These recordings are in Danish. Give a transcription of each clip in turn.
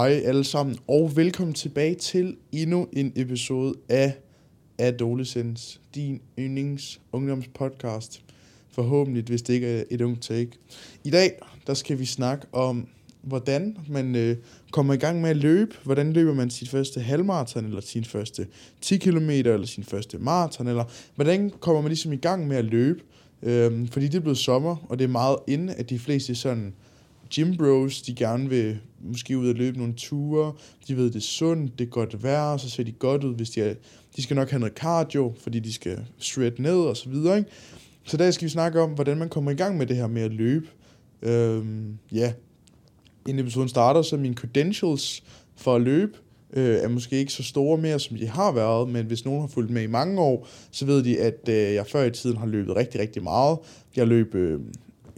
Hej alle sammen, og velkommen tilbage til endnu en episode af Adolescence, din yndlings ungdomspodcast. Forhåbentlig, hvis det ikke er et ungt take. I dag, der skal vi snakke om, hvordan man øh, kommer i gang med at løbe. Hvordan løber man sit første halvmarathon, eller sin første 10 km, eller sin første maraton, eller hvordan kommer man ligesom i gang med at løbe. Øhm, fordi det er blevet sommer, og det er meget inde, at de fleste sådan gym bros, de gerne vil måske ud og løbe nogle ture, de ved, det er sundt, det er godt vejr, så ser de godt ud, hvis de er, de skal nok have noget cardio, fordi de skal shred ned og så videre, ikke? Så der skal vi snakke om, hvordan man kommer i gang med det her med at løbe. Øhm, ja, inden episoden starter, så mine credentials for at løbe øh, er måske ikke så store mere, som de har været, men hvis nogen har fulgt med i mange år, så ved de, at øh, jeg før i tiden har løbet rigtig, rigtig meget. Jeg løb øh,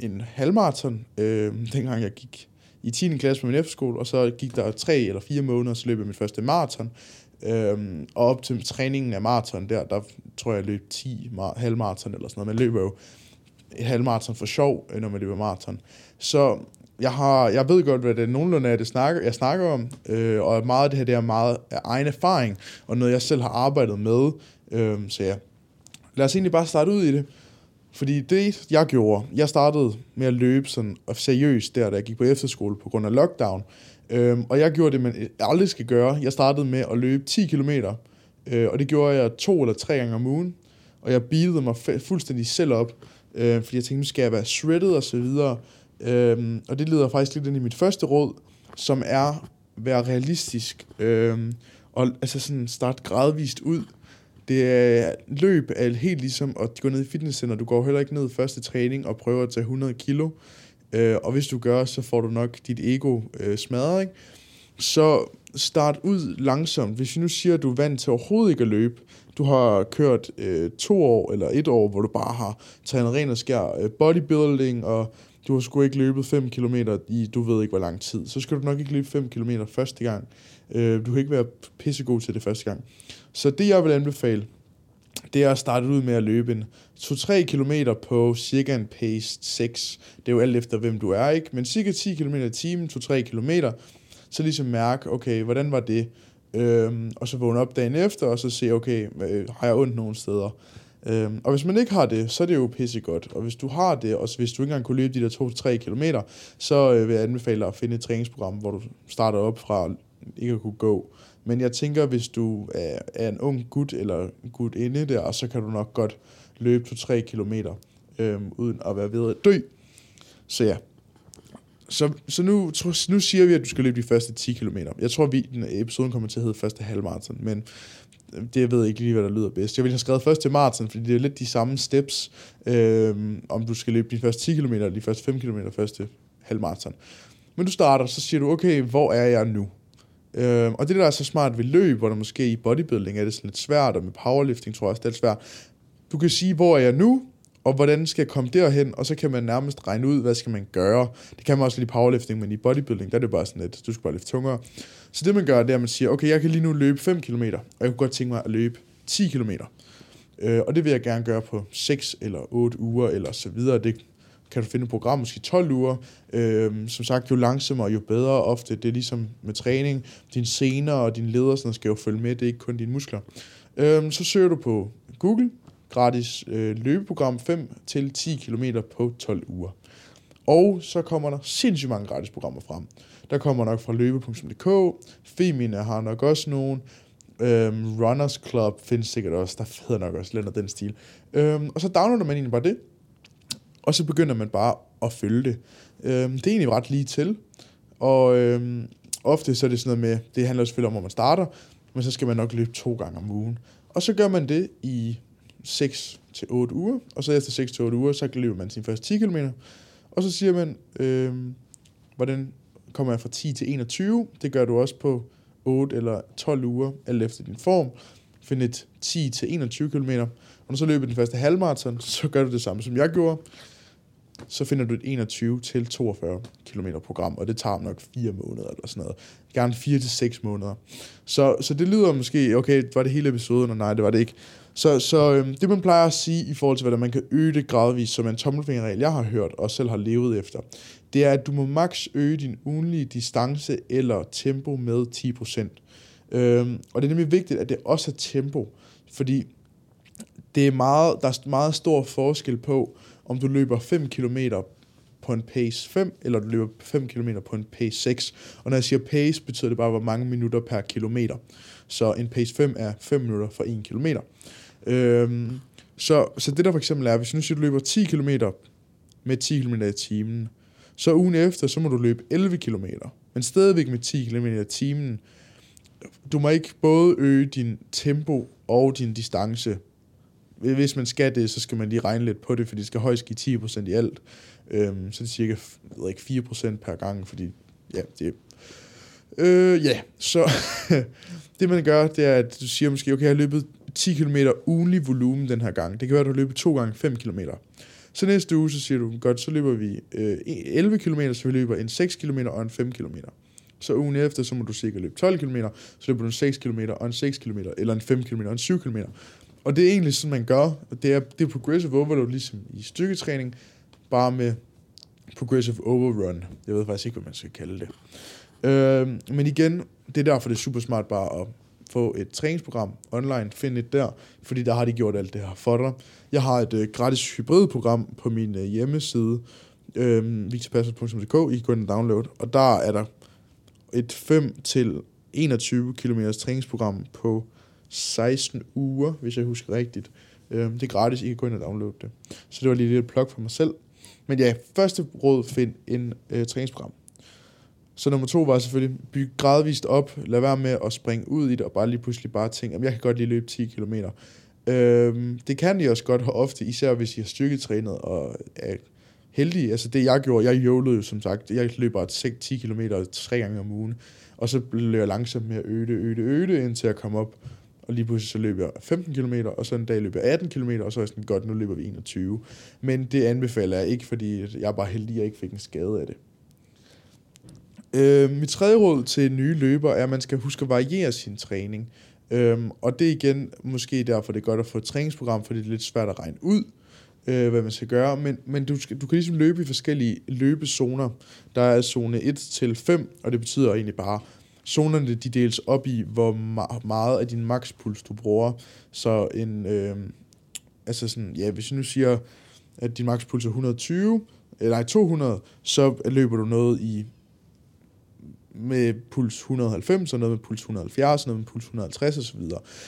en halvmarathon, øh, dengang jeg gik i 10. klasse på min efterskole, og så gik der tre eller fire måneder, så løb jeg min første maraton. Øhm, og op til træningen af maraton der, der tror jeg, jeg løb 10 mar- halvmaraton eller sådan noget. Man løber jo et halvmaraton for sjov, øh, når man løber maraton. Så jeg, har, jeg ved godt, hvad det er nogenlunde af det, snakker, jeg snakker om, øh, og meget af det her, det er meget af egen erfaring, og noget, jeg selv har arbejdet med. Øh, så ja, lad os egentlig bare starte ud i det. Fordi det, jeg gjorde, jeg startede med at løbe sådan seriøst der, da jeg gik på efterskole på grund af lockdown. Øhm, og jeg gjorde det, man aldrig skal gøre. Jeg startede med at løbe 10 km, øh, og det gjorde jeg to eller tre gange om ugen. Og jeg beatede mig fuldstændig selv op, øh, fordi jeg tænkte, nu skal jeg være shredded og så videre. Øhm, og det leder faktisk lidt ind i mit første råd, som er at være realistisk. Øh, og altså sådan starte gradvist ud. Det er løb er helt ligesom at gå ned i fitnesscenter. Du går heller ikke ned første træning og prøver at tage 100 kilo. Øh, og hvis du gør, så får du nok dit ego øh, smadret, ikke? Så start ud langsomt. Hvis vi nu siger, at du er vant til overhovedet ikke at løbe, du har kørt øh, to år eller et år, hvor du bare har trænet ren og skær øh, bodybuilding, og du har sgu ikke løbet 5 km i, du ved ikke hvor lang tid, så skal du nok ikke løbe 5 km første gang. Øh, du kan ikke være pissegod til det første gang. Så det, jeg vil anbefale, det er at starte ud med at løbe en 2-3 km på cirka en pace 6. Det er jo alt efter, hvem du er, ikke? Men cirka 10 km i timen, 2-3 km, så ligesom mærke, okay, hvordan var det? Øhm, og så vågne op dagen efter, og så se, okay, øh, har jeg ondt nogle steder? Øhm, og hvis man ikke har det, så er det jo pissegodt. Og hvis du har det, og hvis du ikke engang kunne løbe de der 2-3 km, så øh, vil jeg anbefale dig at finde et træningsprogram, hvor du starter op fra ikke at kunne gå. Men jeg tænker, hvis du er, er en ung gut eller gut inde der, så kan du nok godt løbe 2-3 kilometer, øhm, uden at være ved at dø. Så ja. Så, så nu, nu siger vi, at du skal løbe de første 10 km. Jeg tror, vi, den episoden kommer til at hedde første halvmarathon, men øhm, det jeg ved ikke lige, hvad der lyder bedst. Jeg vil have skrevet først til maraton, fordi det er lidt de samme steps, øhm, om du skal løbe de første 10 km, eller de første 5 km, første halvmarathon. Men du starter, så siger du, okay, hvor er jeg nu? Øh, og det der er så smart ved løb, hvor der måske i bodybuilding er det sådan lidt svært, og med powerlifting tror jeg også, det er svært. Du kan sige, hvor er jeg nu, og hvordan skal jeg komme derhen, og så kan man nærmest regne ud, hvad skal man gøre. Det kan man også lidt i powerlifting, men i bodybuilding, der er det bare sådan lidt, du skal bare løfte tungere. Så det man gør, det er, at man siger, okay, jeg kan lige nu løbe 5 km, og jeg kunne godt tænke mig at løbe 10 km. Øh, og det vil jeg gerne gøre på 6 eller 8 uger, eller så videre. Det kan du finde et program, måske 12 uger. Øhm, som sagt, jo langsommere, jo bedre ofte. Det er ligesom med træning. Dine sener og dine leder sådan, skal jo følge med, det er ikke kun dine muskler. Øhm, så søger du på Google, gratis øh, løbeprogram 5-10 km på 12 uger. Og så kommer der sindssygt mange gratis programmer frem. Der kommer nok fra løbe.dk, Femina har nok også nogen, øhm, Runners Club findes sikkert også, der hedder nok også lidt af den stil. Øhm, og så downloader man egentlig bare det, og så begynder man bare at følge det. Øhm, det er egentlig ret lige til, og øhm, ofte så er det sådan noget med, det handler selvfølgelig om, hvor man starter, men så skal man nok løbe to gange om ugen. Og så gør man det i 6 til 8 uger, og så efter 6 til 8 uger, så løber man sin første 10 km, og så siger man, øh, hvordan kommer jeg fra 10 til 21, det gør du også på 8 eller 12 uger, alt efter din form. Find et 10 til 21 km, og når så løber den første halvmarathon, så gør du det samme, som jeg gjorde så finder du et 21 til 42 km program, og det tager nok 4 måneder eller sådan noget. Gerne 4 til 6 måneder. Så, så det lyder måske, okay, var det hele episoden, og nej, det var det ikke. Så, så øhm, det man plejer at sige i forhold til, hvordan man kan øge det gradvist, som en tommelfingerregel, jeg har hørt og selv har levet efter, det er, at du må maks øge din ugenlige distance eller tempo med 10%. Øhm, og det er nemlig vigtigt, at det også er tempo, fordi det er meget, der er meget stor forskel på, om du løber 5 km på en pace 5, eller du løber 5 km på en pace 6. Og når jeg siger pace, betyder det bare, hvor mange minutter per kilometer. Så en pace 5 er 5 minutter for 1 km. Øhm, så, så det der for eksempel er, hvis nu siger, du løber 10 km med 10 km i timen, så ugen efter, så må du løbe 11 km, men stadigvæk med 10 km i timen. Du må ikke både øge din tempo og din distance. Hvis man skal det, så skal man lige regne lidt på det, for det skal højst give 10% i alt. Øhm, så det er cirka jeg ved ikke, 4% per gang, fordi ja, det Øh, ja, så det man gør, det er, at du siger måske, okay, jeg har løbet 10 km ugenlig volumen den her gang. Det kan være, at du har løbet to gange 5 km. Så næste uge, så siger du, godt, så løber vi øh, 11 km, så vi løber en 6 km og en 5 km. Så ugen efter, så må du sikkert løbe 12 km, så løber du en 6 km og en 6 km, eller en 5 km og en 7 km. Og det er egentlig sådan, man gør. Det er, det er progressive overload, ligesom i styrketræning, bare med progressive overrun. Jeg ved faktisk ikke, hvad man skal kalde det. Øh, men igen, det er derfor, det er super smart bare at få et træningsprogram online, finde et der, fordi der har de gjort alt det her for dig. Jeg har et øh, gratis hybridprogram på min øh, hjemmeside, øh, victorpasser.dk, I kan gå ind og download, og der er der et 5 til 21 km træningsprogram på 16 uger, hvis jeg husker rigtigt. Øh, det er gratis, I kan gå ind og downloade det. Så det var lige et plug for mig selv. Men ja, første råd, find en øh, træningsprogram. Så nummer to var selvfølgelig, byg gradvist op, lad være med at springe ud i det, og bare lige pludselig bare tænke, at jeg kan godt lige løbe 10 km. Øhm, det kan I også godt have ofte, især hvis I har styrketrænet og er heldige. Altså det jeg gjorde, jeg jolede jo som sagt, jeg løber 10 km tre gange om ugen, og så blev jeg langsomt med at øge det, øge det, øge det, indtil jeg kom op, og lige pludselig så løber jeg 15 km, og så en dag løber jeg 18 km, og så er jeg sådan, godt, nu løber vi 21. Men det anbefaler jeg ikke, fordi jeg er bare heldig, at jeg ikke fik en skade af det. Øh, mit tredje råd til nye løbere er, at man skal huske at variere sin træning. Øhm, og det er igen måske derfor, det er godt at få et træningsprogram, fordi det er lidt svært at regne ud, øh, hvad man skal gøre. Men, men du, skal, du kan ligesom løbe i forskellige løbezoner. Der er zone 1 til 5, og det betyder egentlig bare, zonerne de deles op i, hvor meget af din makspuls du bruger. Så en, øh, altså sådan, ja, hvis jeg nu siger, at din makspuls er 120, eller 200, så løber du noget i med puls 190, og noget med puls 170, og noget med puls 150 osv.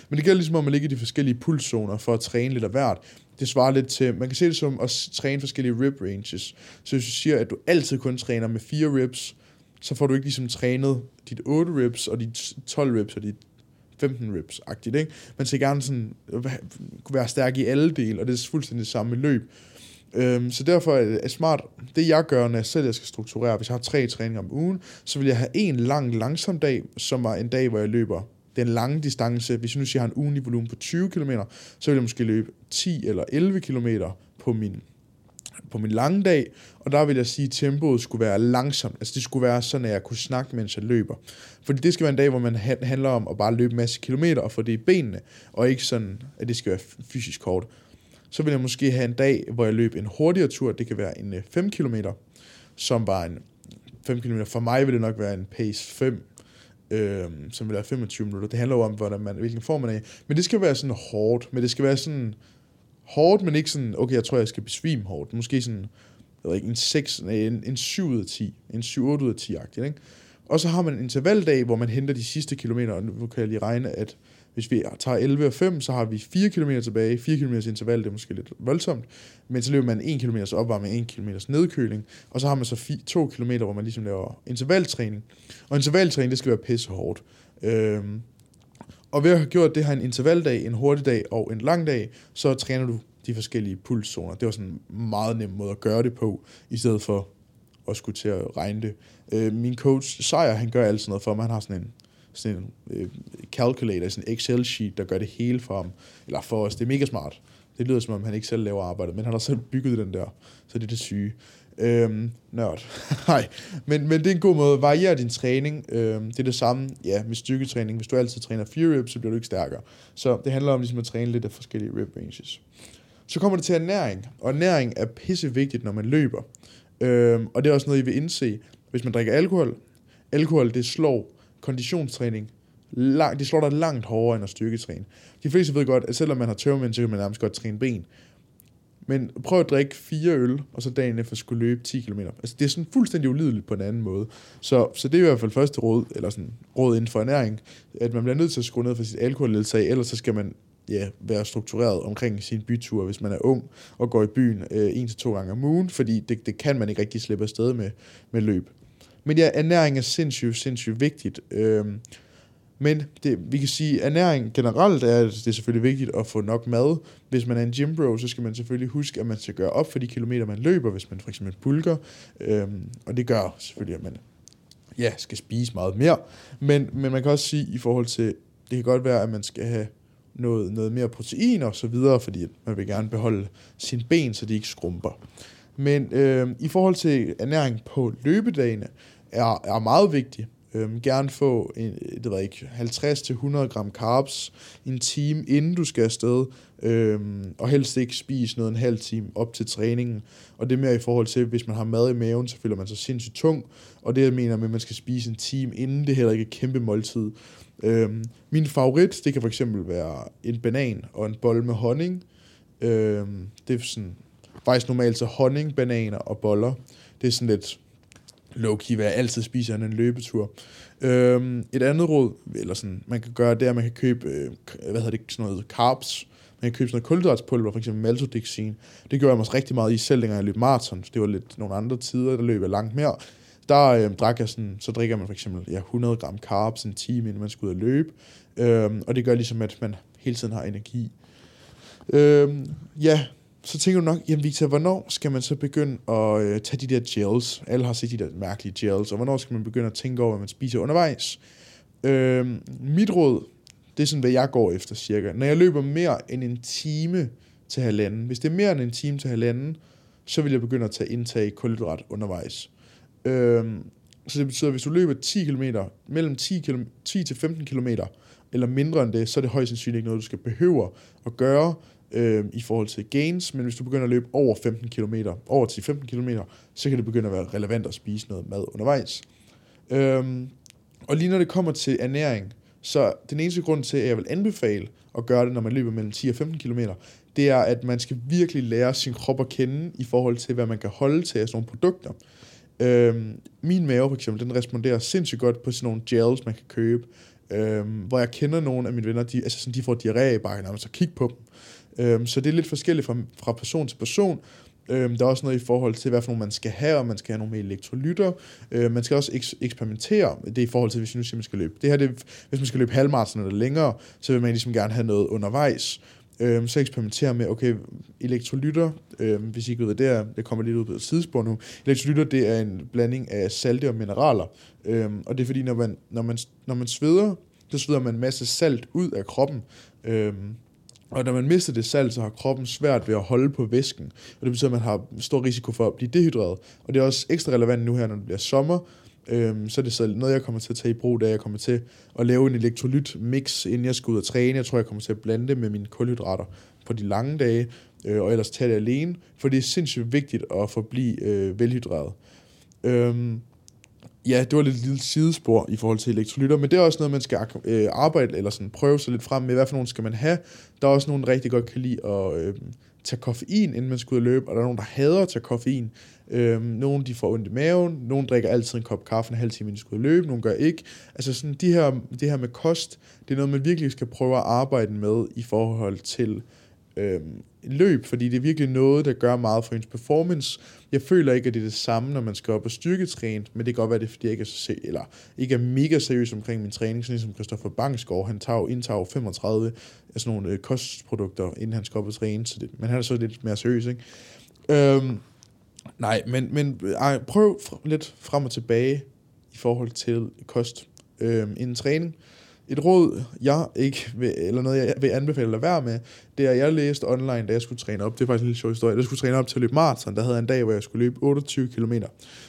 Men det gælder ligesom om at ligge i de forskellige pulszoner for at træne lidt af hvert. Det svarer lidt til, man kan se det som at træne forskellige rib ranges. Så hvis du siger, at du altid kun træner med fire reps, så får du ikke ligesom trænet dit 8 reps, og dit 12 reps, og dit 15 reps agtigt ikke? Man skal gerne sådan kunne være stærk i alle dele, og det er fuldstændig samme løb. Øhm, så derfor er det smart, det jeg gør, når jeg selv skal strukturere, hvis jeg har tre træninger om ugen, så vil jeg have en lang, langsom dag, som er en dag, hvor jeg løber den lange distance. Hvis jeg nu siger, jeg har en ugenlig volumen på 20 km, så vil jeg måske løbe 10 eller 11 km på min på min lange dag, og der vil jeg sige, at tempoet skulle være langsomt. Altså det skulle være sådan, at jeg kunne snakke, mens jeg løber. Fordi det skal være en dag, hvor man handler om at bare løbe en masse kilometer og få det i benene, og ikke sådan, at det skal være fysisk kort så vil jeg måske have en dag, hvor jeg løb en hurtigere tur. Det kan være en øh, 5 km, som var en 5 km. For mig vil det nok være en pace 5, øh, som vil være 25 minutter. Det handler jo om, hvordan man, hvilken form man er i. Men det skal være sådan hårdt. Men det skal være sådan hårdt, men ikke sådan, okay, jeg tror, jeg skal besvime hårdt. Måske sådan, jeg ved ikke, en, 6, en, en 7 ud af 10. En 7-8 ud af 10 agtigt, ikke? Og så har man en intervaldag, hvor man henter de sidste kilometer, og nu kan jeg lige regne, at hvis vi tager 11 og 5, så har vi 4 km tilbage. 4 km interval, det er måske lidt voldsomt. Men så løber man 1 km opvarmning, 1 km nedkøling. Og så har man så 2 km, hvor man ligesom laver intervaltræning. Og intervaltræning, det skal være pisse hårdt. Øhm, og ved at have gjort det her en intervaldag, en hurtig dag og en lang dag, så træner du de forskellige pulszoner. Det var sådan en meget nem måde at gøre det på, i stedet for at skulle til at regne det. Øh, min coach, Sejer, han gør alt sådan noget for mig. Han har sådan en sådan en øh, calculator, sådan en Excel-sheet, der gør det hele for ham, eller for os. Det er mega smart. Det lyder som om, han ikke selv laver arbejdet, men han har selv bygget den der, så det er det syge. Øhm, nørd. Nej, men, men det er en god måde. Variere din træning. Øhm, det er det samme ja, med styrketræning. Hvis du altid træner fire reps, så bliver du ikke stærkere. Så det handler om ligesom at træne lidt af forskellige rep ranges. Så kommer det til ernæring. Og ernæring er pisse vigtigt, når man løber. Øhm, og det er også noget, I vil indse. Hvis man drikker alkohol, alkohol det slår konditionstræning langt, det slår dig langt hårdere end at styrketræne. De fleste ved godt, at selvom man har tørmænd, så kan man nærmest godt træne ben. Men prøv at drikke fire øl, og så dagen efter skulle løbe 10 km. Altså, det er sådan fuldstændig ulideligt på en anden måde. Så, så det er i hvert fald første råd, eller sådan råd inden for ernæring, at man bliver nødt til at skrue ned for sit alkoholledtag, ellers så skal man ja, være struktureret omkring sin bytur, hvis man er ung og går i byen øh, en til to gange om ugen, fordi det, det kan man ikke rigtig slippe afsted med, med løb. Men ja, ernæring er sindssygt, sindssygt vigtigt. Øhm, men det, vi kan sige, at ernæring generelt er, det er selvfølgelig vigtigt at få nok mad. Hvis man er en gym bro, så skal man selvfølgelig huske, at man skal gøre op for de kilometer, man løber, hvis man for eksempel bulker. Øhm, og det gør selvfølgelig, at man ja, skal spise meget mere. Men, men man kan også sige, i forhold til, det kan godt være, at man skal have noget, noget mere protein og så videre, fordi man vil gerne beholde sin ben, så de ikke skrumper. Men øh, i forhold til ernæring på løbedagene, er, er meget vigtigt. Øhm, gerne få en, det ved ikke, 50-100 gram carbs en time, inden du skal afsted, øhm, og helst ikke spise noget en halv time op til træningen. Og det er mere i forhold til, hvis man har mad i maven, så føler man sig sindssygt tung, og det jeg mener med, at man skal spise en time inden, det er heller ikke et kæmpe måltid. Øhm, min favorit, det kan for eksempel være en banan og en bolle med honning. Øhm, det er sådan, faktisk normalt så honning, bananer og boller. Det er sådan lidt low-key, hvad jeg altid spiser en løbetur. Øhm, et andet råd, eller sådan, man kan gøre, det er, at man kan købe, øh, hvad hedder det, sådan noget carbs. Man kan købe sådan noget kulhydratspulver, for eksempel maltodexin. Det gjorde jeg mig rigtig meget i selv, dengang jeg løb maraton. Det var lidt nogle andre tider, der løb jeg langt mere. Der øh, drak jeg sådan, så drikker man for eksempel ja, 100 gram carbs en time, inden man skal ud og løbe. Øhm, og det gør ligesom, at man hele tiden har energi. Øhm, ja, så tænker du nok, jamen Victor, hvornår skal man så begynde at øh, tage de der gels? Alle har set de der mærkelige gels, og hvornår skal man begynde at tænke over, hvad man spiser undervejs? Øh, mit råd, det er sådan, hvad jeg går efter cirka. Når jeg løber mere end en time til halvanden, hvis det er mere end en time til halvanden, så vil jeg begynde at tage indtag kulhydrat undervejs. Øh, så det betyder, at hvis du løber 10 km, mellem 10, km, 10 til 15 km, eller mindre end det, så er det højst sandsynligt ikke noget, du skal behøve at gøre, øh, i forhold til gains, men hvis du begynder at løbe over 15 km, over til 15 km, så kan det begynde at være relevant at spise noget mad undervejs. Øh, og lige når det kommer til ernæring, så den eneste grund til, at jeg vil anbefale at gøre det, når man løber mellem 10 og 15 km, det er, at man skal virkelig lære sin krop at kende i forhold til, hvad man kan holde til af sådan nogle produkter. Øhm, min mave for eksempel, den responderer sindssygt godt på sådan nogle gels, man kan købe, øhm, hvor jeg kender nogle af mine venner, de, altså sådan, de får diarré bare når man så kigger på dem. Øhm, så det er lidt forskelligt fra, fra person til person. Øhm, der er også noget i forhold til, hvad for nogle man skal have, og man skal have nogle med elektrolytter. Øhm, man skal også eks- eksperimentere. Det er i forhold til, hvis nu siger, man skal løbe. Det her, det, hvis man skal løbe halvmarathon eller længere, så vil man ligesom gerne have noget undervejs. Øhm, så eksperimentere med, okay, elektrolytter, øhm, hvis I ikke ved det er, det kommer lidt ud på et sidespor nu. Elektrolytter, det er en blanding af salte og mineraler. Øhm, og det er fordi, når man, når man, når man sveder, så sveder man en masse salt ud af kroppen. Øhm, og når man mister det salt, så har kroppen svært ved at holde på væsken. Og det betyder, at man har stor risiko for at blive dehydreret. Og det er også ekstra relevant nu her, når det bliver sommer. Øhm, så er det så noget, jeg kommer til at tage i brug, da jeg kommer til at lave en elektrolytmix, inden jeg skal ud og træne. Jeg tror, jeg kommer til at blande det med mine kulhydrater på de lange dage, øh, og ellers tage det alene, for det er sindssygt vigtigt at forblive øh, velhydreret. Øhm, ja, det var lidt et lille sidespor i forhold til elektrolytter, men det er også noget, man skal øh, arbejde eller sådan prøve sig lidt frem med. Hvad for nogle skal man have? Der er også nogen, der rigtig godt kan lide at øh, tage koffein, inden man skal ud og løbe, og der er nogen, der hader at tage koffein. Øh, nogle de får ondt i maven, nogle drikker altid en kop kaffe en halv time, inden de skal ud og løbe, nogle gør ikke. Altså sådan, de her, det her med kost, det er noget, man virkelig skal prøve at arbejde med i forhold til øh, løb, fordi det er virkelig noget, der gør meget for ens performance. Jeg føler ikke, at det er det samme, når man skal op og styrketræne, men det kan godt være, det er, fordi jeg ikke er, så, se, eller ikke er mega seriøs omkring min træning, sådan som Christoffer Bangsgaard, han tager, indtager 35 af sådan nogle øh, kostprodukter, inden han skal op og træne, så det, men han er så lidt mere seriøs, ikke? Øhm, nej, men, men øh, ej, prøv lidt frem og tilbage i forhold til kost øh, inden træning et råd, jeg ikke vil, eller noget, jeg vil anbefale at være med, det er, at jeg læste online, da jeg skulle træne op. Det er faktisk en lille sjov historie. Jeg skulle træne op til at løbe maraton. Der havde jeg en dag, hvor jeg skulle løbe 28 km.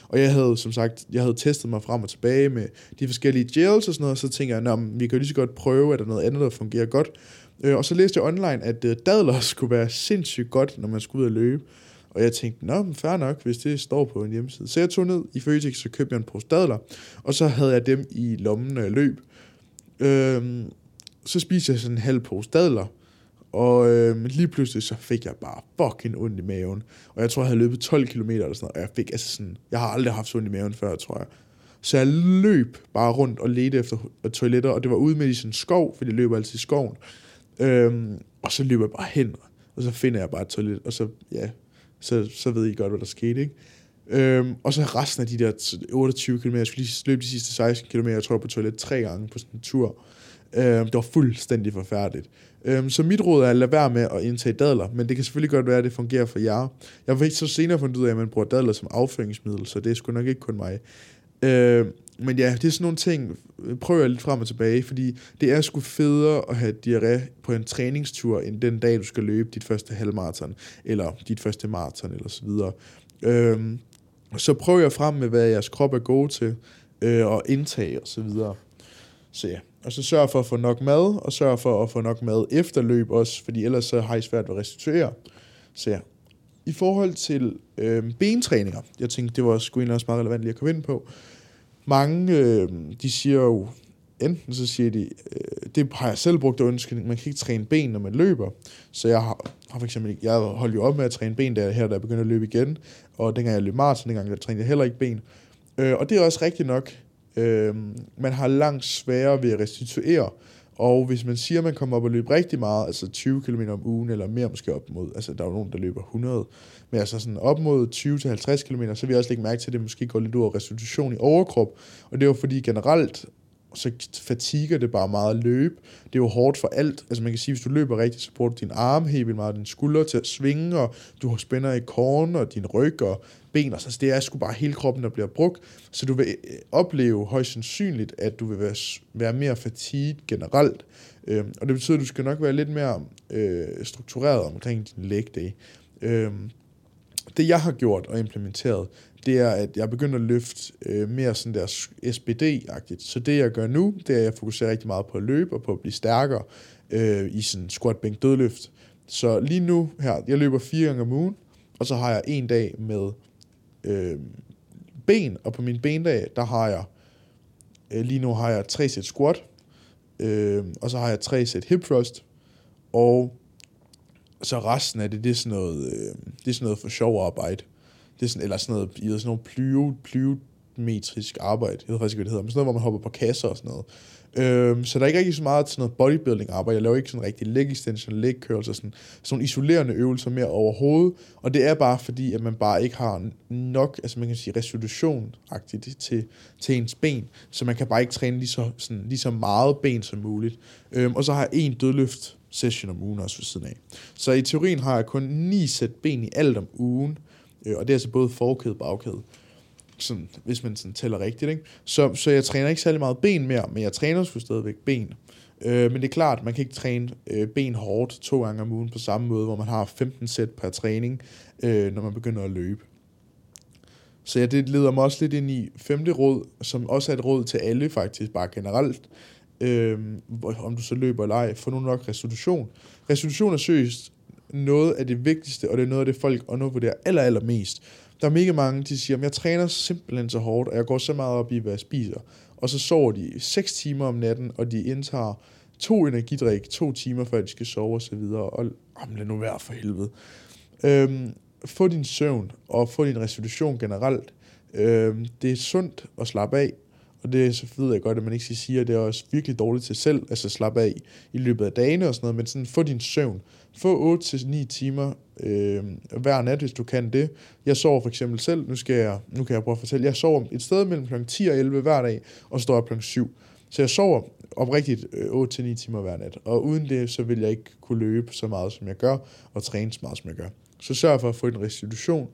Og jeg havde, som sagt, jeg havde testet mig frem og tilbage med de forskellige gels og sådan noget, og så tænker jeg, at vi kan jo lige så godt prøve, at der er noget andet, der fungerer godt. Øh, og så læste jeg online, at øh, dadler skulle være sindssygt godt, når man skulle ud og løbe. Og jeg tænkte, nå, men fair nok, hvis det står på en hjemmeside. Så jeg tog ned i Føtex, så købte jeg en pose dadler, og så havde jeg dem i lommen, når jeg løb. Øhm, så spiste jeg sådan en halv pose dadler, og øhm, lige pludselig så fik jeg bare fucking ondt i maven. Og jeg tror, jeg havde løbet 12 km eller sådan noget, og jeg fik altså sådan, jeg har aldrig haft så ondt i maven før, tror jeg. Så jeg løb bare rundt og ledte efter toiletter, og det var ude med i sådan en skov, fordi jeg løber altid i skoven. Øhm, og så løber jeg bare hen, og så finder jeg bare et toilet, og så, ja, så, så ved I godt, hvad der skete, ikke? Øhm, og så resten af de der 28 km, jeg skulle lige løbe de sidste 16 km, jeg tror på toilet tre gange på sådan en tur. Øhm, det var fuldstændig forfærdeligt. Øhm, så mit råd er at lade være med at indtage dadler, men det kan selvfølgelig godt være, at det fungerer for jer. Jeg har så senere fundet ud af, at man bruger dadler som afføringsmiddel, så det er sgu nok ikke kun mig. Øhm, men ja, det er sådan nogle ting, øh, prøver jeg lidt frem og tilbage, fordi det er sgu federe at have diarré på en træningstur, end den dag, du skal løbe dit første halvmarathon, eller dit første maraton, eller så videre. Øhm, så prøver jeg frem med, hvad jeres krop er god til, øh, og indtage og så videre. Så ja, og så sørg for at få nok mad, og sørg for at få nok mad efter løb også, fordi ellers så har I svært ved at restituere. Så ja, i forhold til øh, bentræninger, jeg tænkte, det var sgu egentlig også meget relevant lige at komme ind på, mange, øh, de siger jo, enten så siger de, øh, det har jeg selv brugt undskyldning, man kan ikke træne ben, når man løber. Så jeg har, har for eksempel, jeg holdt jo op med at træne ben der her, da jeg begyndte at løbe igen, og dengang jeg løb maraton, dengang jeg trænede jeg heller ikke ben. Øh, og det er også rigtigt nok, øh, man har langt sværere ved at restituere, og hvis man siger, at man kommer op og løber rigtig meget, altså 20 km om ugen, eller mere måske op mod, altså der er jo nogen, der løber 100, men altså sådan op mod 20-50 km, så vil jeg også lægge mærke til, at det måske går lidt ud af restitution i overkrop. Og det er jo fordi generelt, så fatiger det bare meget at løbe. Det er jo hårdt for alt. Altså man kan sige, hvis du løber rigtigt, så bruger du din arm helt vildt meget, din skulder til at svinge, og du har spænder i korn, og din ryg og ben. Og så det er sgu bare hele kroppen, der bliver brugt. Så du vil øh, opleve højst sandsynligt, at du vil være, være mere fatiget generelt. Øhm, og det betyder, at du skal nok være lidt mere øh, struktureret omkring din leg day. Øhm, det jeg har gjort og implementeret, det er, at jeg begynder at løfte øh, mere sådan der SBD-agtigt. Så det jeg gør nu, det er, at jeg fokuserer rigtig meget på at løbe og på at blive stærkere øh, i sådan squat, bænk, dødløft. Så lige nu her, jeg løber fire gange om ugen, og så har jeg en dag med øh, ben, og på min bendag, der har jeg, øh, lige nu har jeg tre sæt squat, øh, og så har jeg tre sæt hip thrust, og så resten af det, det er sådan noget, øh, det er sådan noget for sjov arbejde. Det er sådan, eller sådan noget, I ved, sådan noget plyo, plyometrisk arbejde. Jeg ved faktisk ikke, hvad det hedder. Men sådan noget, hvor man hopper på kasser og sådan noget. Øhm, så der er ikke rigtig så meget sådan noget bodybuilding arbejde. Jeg laver ikke sådan rigtig leg extension, leg curls og sådan, sådan isolerende øvelser mere overhovedet. Og det er bare fordi, at man bare ikke har nok, altså man kan sige resolution til, til ens ben. Så man kan bare ikke træne lige så, sådan, lige så meget ben som muligt. Øhm, og så har jeg en dødløft session om ugen også ved siden af. Så i teorien har jeg kun ni sæt ben i alt om ugen, øh, og det er altså både forkæde og bagkæde, sådan, hvis man sådan tæller rigtigt. Ikke? Så, så jeg træner ikke særlig meget ben mere, men jeg træner sgu stadigvæk ben. Øh, men det er klart, man kan ikke træne øh, ben hårdt to gange om ugen på samme måde, hvor man har 15 sæt per træning, øh, når man begynder at løbe. Så ja, det leder mig også lidt ind i femte råd, som også er et råd til alle faktisk, bare generelt øh, om du så løber eller ej, få nu nok restitution. Restitution er seriøst noget af det vigtigste, og det er noget af det, folk undervurderer aller, aller mest. Der er mega mange, de siger, at jeg træner simpelthen så hårdt, og jeg går så meget op i, hvad jeg spiser. Og så sover de 6 timer om natten, og de indtager to energidrik, to timer før de skal sove osv. Og, og jamen, lad nu være for helvede. Øhm, få din søvn, og få din restitution generelt. Øhm, det er sundt at slappe af, og det så ved jeg godt, at man ikke skal sige, at det er også virkelig dårligt til selv, altså slappe af i løbet af dagene og sådan noget, men sådan få din søvn. Få 8-9 timer øh, hver nat, hvis du kan det. Jeg sover for eksempel selv, nu, skal jeg, nu kan jeg prøve at fortælle, jeg sover et sted mellem kl. 10 og 11 hver dag, og står op kl. 7. Så jeg sover oprigtigt øh, 8-9 timer hver nat, og uden det, så vil jeg ikke kunne løbe så meget, som jeg gør, og træne så meget, som jeg gør. Så sørg for at få en restitution,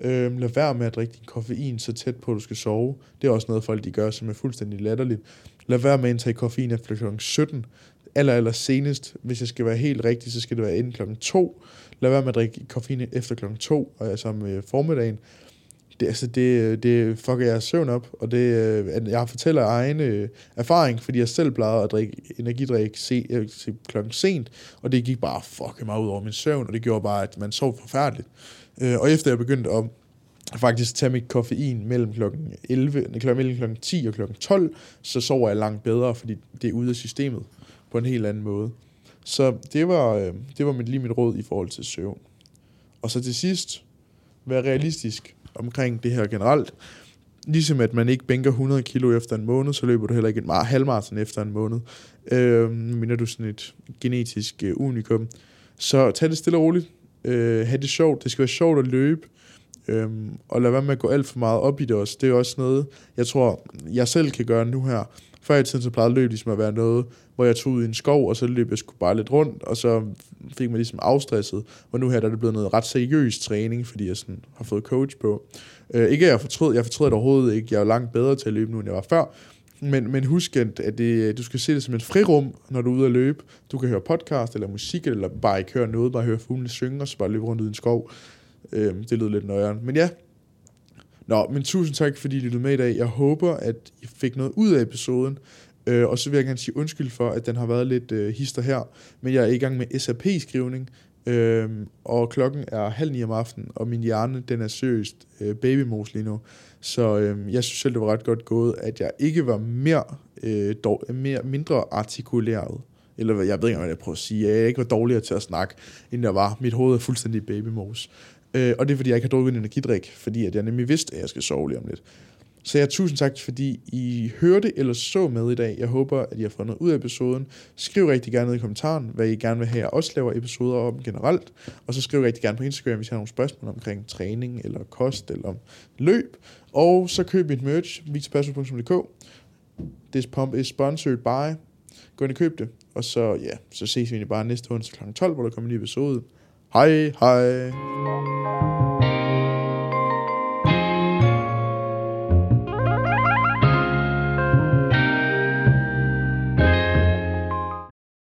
Øhm, lad være med at drikke din koffein så tæt på, at du skal sove. Det er også noget, folk de gør, som er fuldstændig latterligt. Lad være med at indtage koffein efter kl. 17. Aller, aller senest, hvis jeg skal være helt rigtig, så skal det være inden kl. 2. Lad være med at drikke koffein efter kl. 2, altså om øh, formiddagen det, altså det, det fucker jeres søvn op, og det, øh, jeg fortæller egen øh, erfaring, fordi jeg selv plejede at drikke energidrik se, øh, klokken sent, og det gik bare fucking meget ud over min søvn, og det gjorde bare, at man sov forfærdeligt. Øh, og efter jeg begyndte at faktisk tage mit koffein mellem klokken 11, mellem klokken 10 og klokken 12, så sover jeg langt bedre, fordi det er ude af systemet på en helt anden måde. Så det var, øh, det var mit, lige mit råd i forhold til søvn. Og så til sidst, vær realistisk omkring det her generelt. Ligesom at man ikke bænker 100 kilo efter en måned, så løber du heller ikke en halvmarathon efter en måned. Øh, minder du sådan et genetisk øh, unikum. Så tag det stille og roligt. Øh, have det sjovt. Det skal være sjovt at løbe. Øhm, og lad være med at gå alt for meget op i det også. Det er også noget, jeg tror, jeg selv kan gøre nu her. Før i tiden så plejede løb ligesom at være noget, hvor jeg tog ud i en skov, og så løb jeg sgu bare lidt rundt, og så fik man ligesom afstresset. Og nu her der er det blevet noget ret seriøs træning, fordi jeg sådan har fået coach på. Øh, ikke at jeg fortrød, jeg fortrød det overhovedet ikke. Jeg er langt bedre til at løbe nu, end jeg var før. Men, men husk, at det, du skal se det som et frirum, når du er ude at løbe. Du kan høre podcast eller musik, eller bare ikke høre noget, bare høre fuglene synge, og så bare løbe rundt ud i en skov. Øhm, det lyder lidt nøjeren. Men ja, Nå, men tusind tak, fordi I lyttede med i dag. Jeg håber, at I fik noget ud af episoden. Øh, og så vil jeg gerne sige undskyld for, at den har været lidt øh, hister her. Men jeg er i gang med SAP-skrivning. Øh, og klokken er halv ni om aftenen, og min hjerne, den er seriøst øh, babymos lige nu. Så øhm, jeg synes selv, det var ret godt gået, at jeg ikke var mere, øh, dog, mere mindre artikuleret. Eller jeg ved ikke, hvad jeg prøver at sige. Jeg ikke var dårligere til at snakke, end jeg var. Mit hoved er fuldstændig babymos. Øh, og det er, fordi jeg ikke har drukket en energidrik, fordi at jeg nemlig vidste, at jeg skal sove lige om lidt. Så jeg tusind tak, fordi I hørte eller så med i dag. Jeg håber, at I har fået noget ud af episoden. Skriv rigtig gerne ned i kommentaren, hvad I gerne vil have, jeg også laver episoder om generelt. Og så skriv rigtig gerne på Instagram, hvis I har nogle spørgsmål omkring træning, eller kost, eller løb. Og så køb mit merch, victorpasso.dk. This pump is sponsored by. Gå ind og køb det. Og så, ja, så ses vi bare næste onsdag kl. 12, hvor der kommer en ny episode. Hej, hej.